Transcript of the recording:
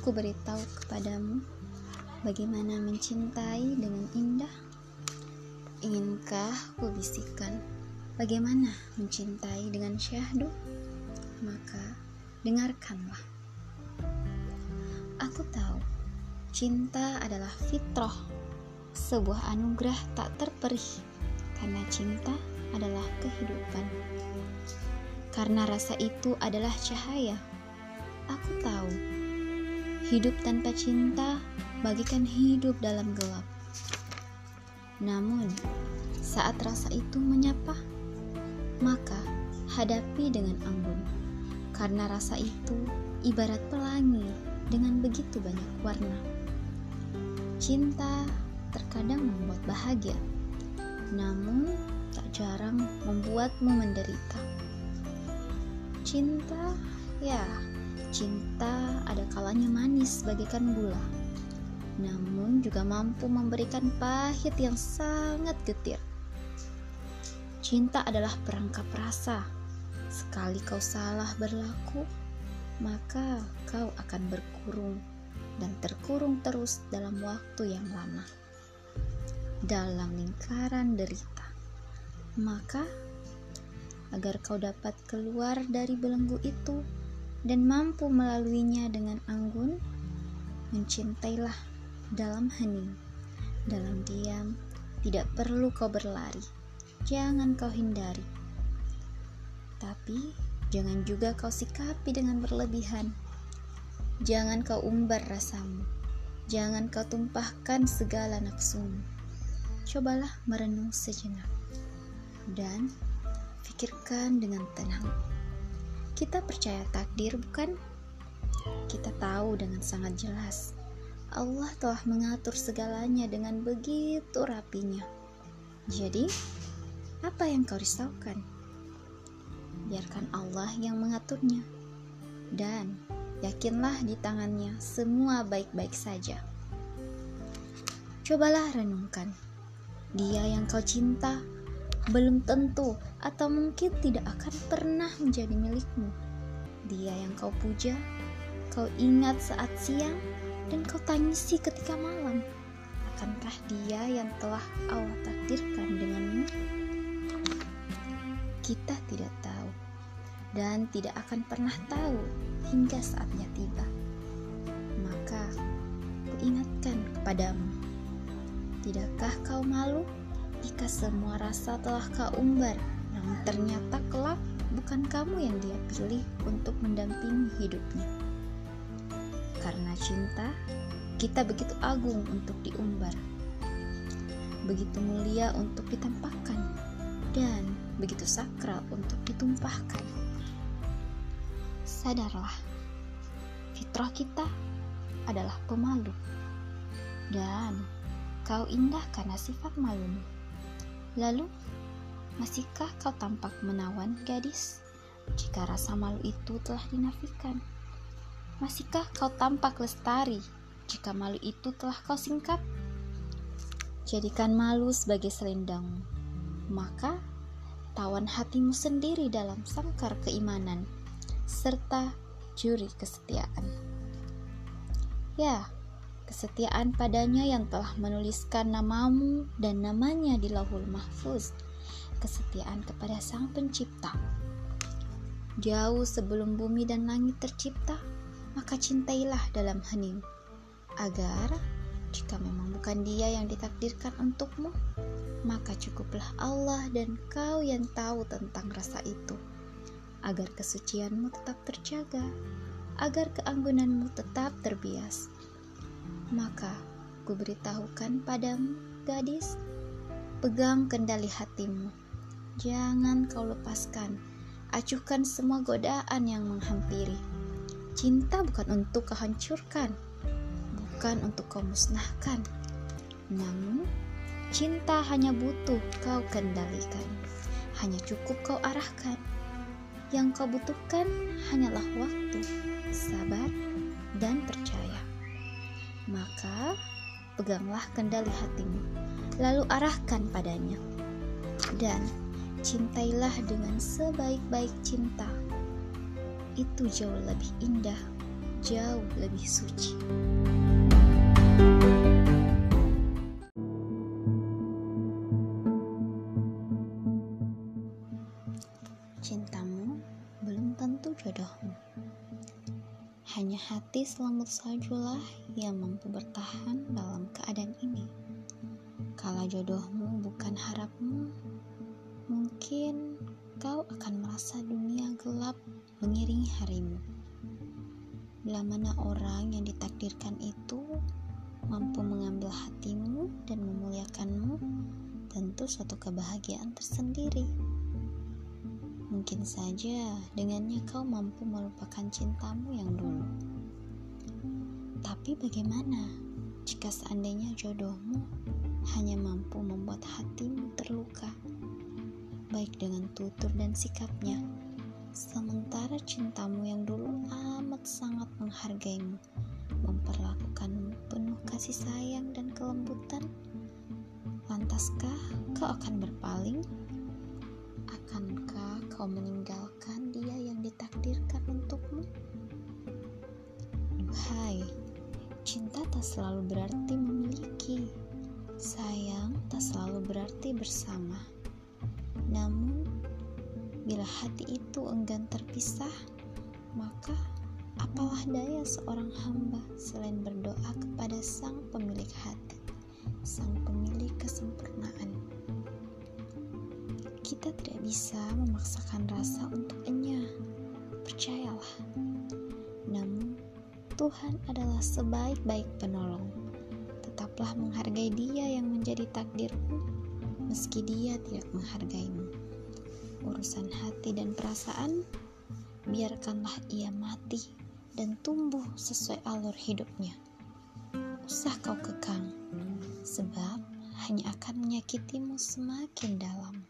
ku beritahu kepadamu bagaimana mencintai dengan indah? Inginkah ku bisikan bagaimana mencintai dengan syahdu? Maka dengarkanlah. Aku tahu cinta adalah fitrah, sebuah anugerah tak terperih karena cinta adalah kehidupan. Karena rasa itu adalah cahaya. Aku tahu hidup tanpa cinta bagikan hidup dalam gelap. Namun, saat rasa itu menyapa, maka hadapi dengan anggun, karena rasa itu ibarat pelangi dengan begitu banyak warna. Cinta terkadang membuat bahagia, namun tak jarang membuatmu menderita. Cinta, ya, cinta ada kalanya manis bagaikan gula namun juga mampu memberikan pahit yang sangat getir. Cinta adalah perangkap rasa. Sekali kau salah berlaku, maka kau akan berkurung dan terkurung terus dalam waktu yang lama. Dalam lingkaran derita. Maka agar kau dapat keluar dari belenggu itu dan mampu melaluinya dengan anggun, mencintailah dalam hening, dalam diam, tidak perlu kau berlari, jangan kau hindari. Tapi jangan juga kau sikapi dengan berlebihan. Jangan kau umbar rasamu, jangan kau tumpahkan segala nafsumu. Cobalah merenung sejenak dan pikirkan dengan tenang. Kita percaya takdir, bukan? Kita tahu dengan sangat jelas Allah telah mengatur segalanya dengan begitu rapinya. Jadi, apa yang kau risaukan? Biarkan Allah yang mengaturnya. Dan yakinlah di tangannya semua baik-baik saja. Cobalah renungkan. Dia yang kau cinta belum tentu atau mungkin tidak akan pernah menjadi milikmu. Dia yang kau puja, kau ingat saat siang dan kau tangisi ketika malam. Akankah dia yang telah Allah takdirkan denganmu? Kita tidak tahu dan tidak akan pernah tahu hingga saatnya tiba. Maka, kuingatkan kepadamu, tidakkah kau malu jika semua rasa telah kau umbar, namun ternyata kelak bukan kamu yang dia pilih untuk mendampingi hidupnya? Karena cinta, kita begitu agung untuk diumbar, begitu mulia untuk ditampakkan, dan begitu sakral untuk ditumpahkan. Sadarlah, fitrah kita adalah pemalu, dan kau indah karena sifat malumu. Lalu, masihkah kau tampak menawan, gadis? Jika rasa malu itu telah dinafikan. Masihkah kau tampak lestari jika malu itu telah kau singkap? Jadikan malu sebagai selendangmu, maka tawan hatimu sendiri dalam sangkar keimanan, serta juri kesetiaan. Ya, kesetiaan padanya yang telah menuliskan namamu dan namanya di lauhul mahfuz, kesetiaan kepada sang pencipta. Jauh sebelum bumi dan langit tercipta, maka cintailah dalam hening, agar jika memang bukan dia yang ditakdirkan untukmu, maka cukuplah Allah dan kau yang tahu tentang rasa itu, agar kesucianmu tetap terjaga, agar keanggunanmu tetap terbias. Maka ku beritahukan padamu, gadis, pegang kendali hatimu, jangan kau lepaskan, acuhkan semua godaan yang menghampiri Cinta bukan untuk kau bukan untuk kau musnahkan. Namun, cinta hanya butuh kau kendalikan, hanya cukup kau arahkan. Yang kau butuhkan hanyalah waktu, sabar, dan percaya. Maka, peganglah kendali hatimu, lalu arahkan padanya. Dan cintailah dengan sebaik-baik cinta itu jauh lebih indah jauh lebih suci. Cintamu belum tentu jodohmu. Hanya hati selamut saljulah yang mampu bertahan dalam keadaan ini. Kalau jodohmu bukan harapmu, mungkin kau akan merasa dunia gelap mengiringi harimu. Bila mana orang yang ditakdirkan itu mampu mengambil hatimu dan memuliakanmu, tentu suatu kebahagiaan tersendiri. Mungkin saja dengannya kau mampu melupakan cintamu yang dulu. Tapi bagaimana jika seandainya jodohmu hanya mampu membuat hatimu baik dengan tutur dan sikapnya, sementara cintamu yang dulu amat sangat menghargaimu, memperlakukanmu penuh kasih sayang dan kelembutan? Lantaskah kau akan berpaling? Akankah kau meninggalkan dia yang ditakdirkan untukmu? Duhai, cinta tak selalu berarti memiliki. Sayang tak selalu berarti bersama. Namun, bila hati itu enggan terpisah, maka apalah daya seorang hamba selain berdoa kepada Sang Pemilik hati, Sang Pemilik kesempurnaan kita tidak bisa memaksakan rasa untuk enya. Percayalah. Namun, Tuhan adalah sebaik-baik penolong. Tetaplah menghargai Dia yang menjadi takdirmu, meski Dia tidak menghargaimu. Urusan hati dan perasaan, biarkanlah ia mati dan tumbuh sesuai alur hidupnya. Usah kau kekang, sebab hanya akan menyakitimu semakin dalam.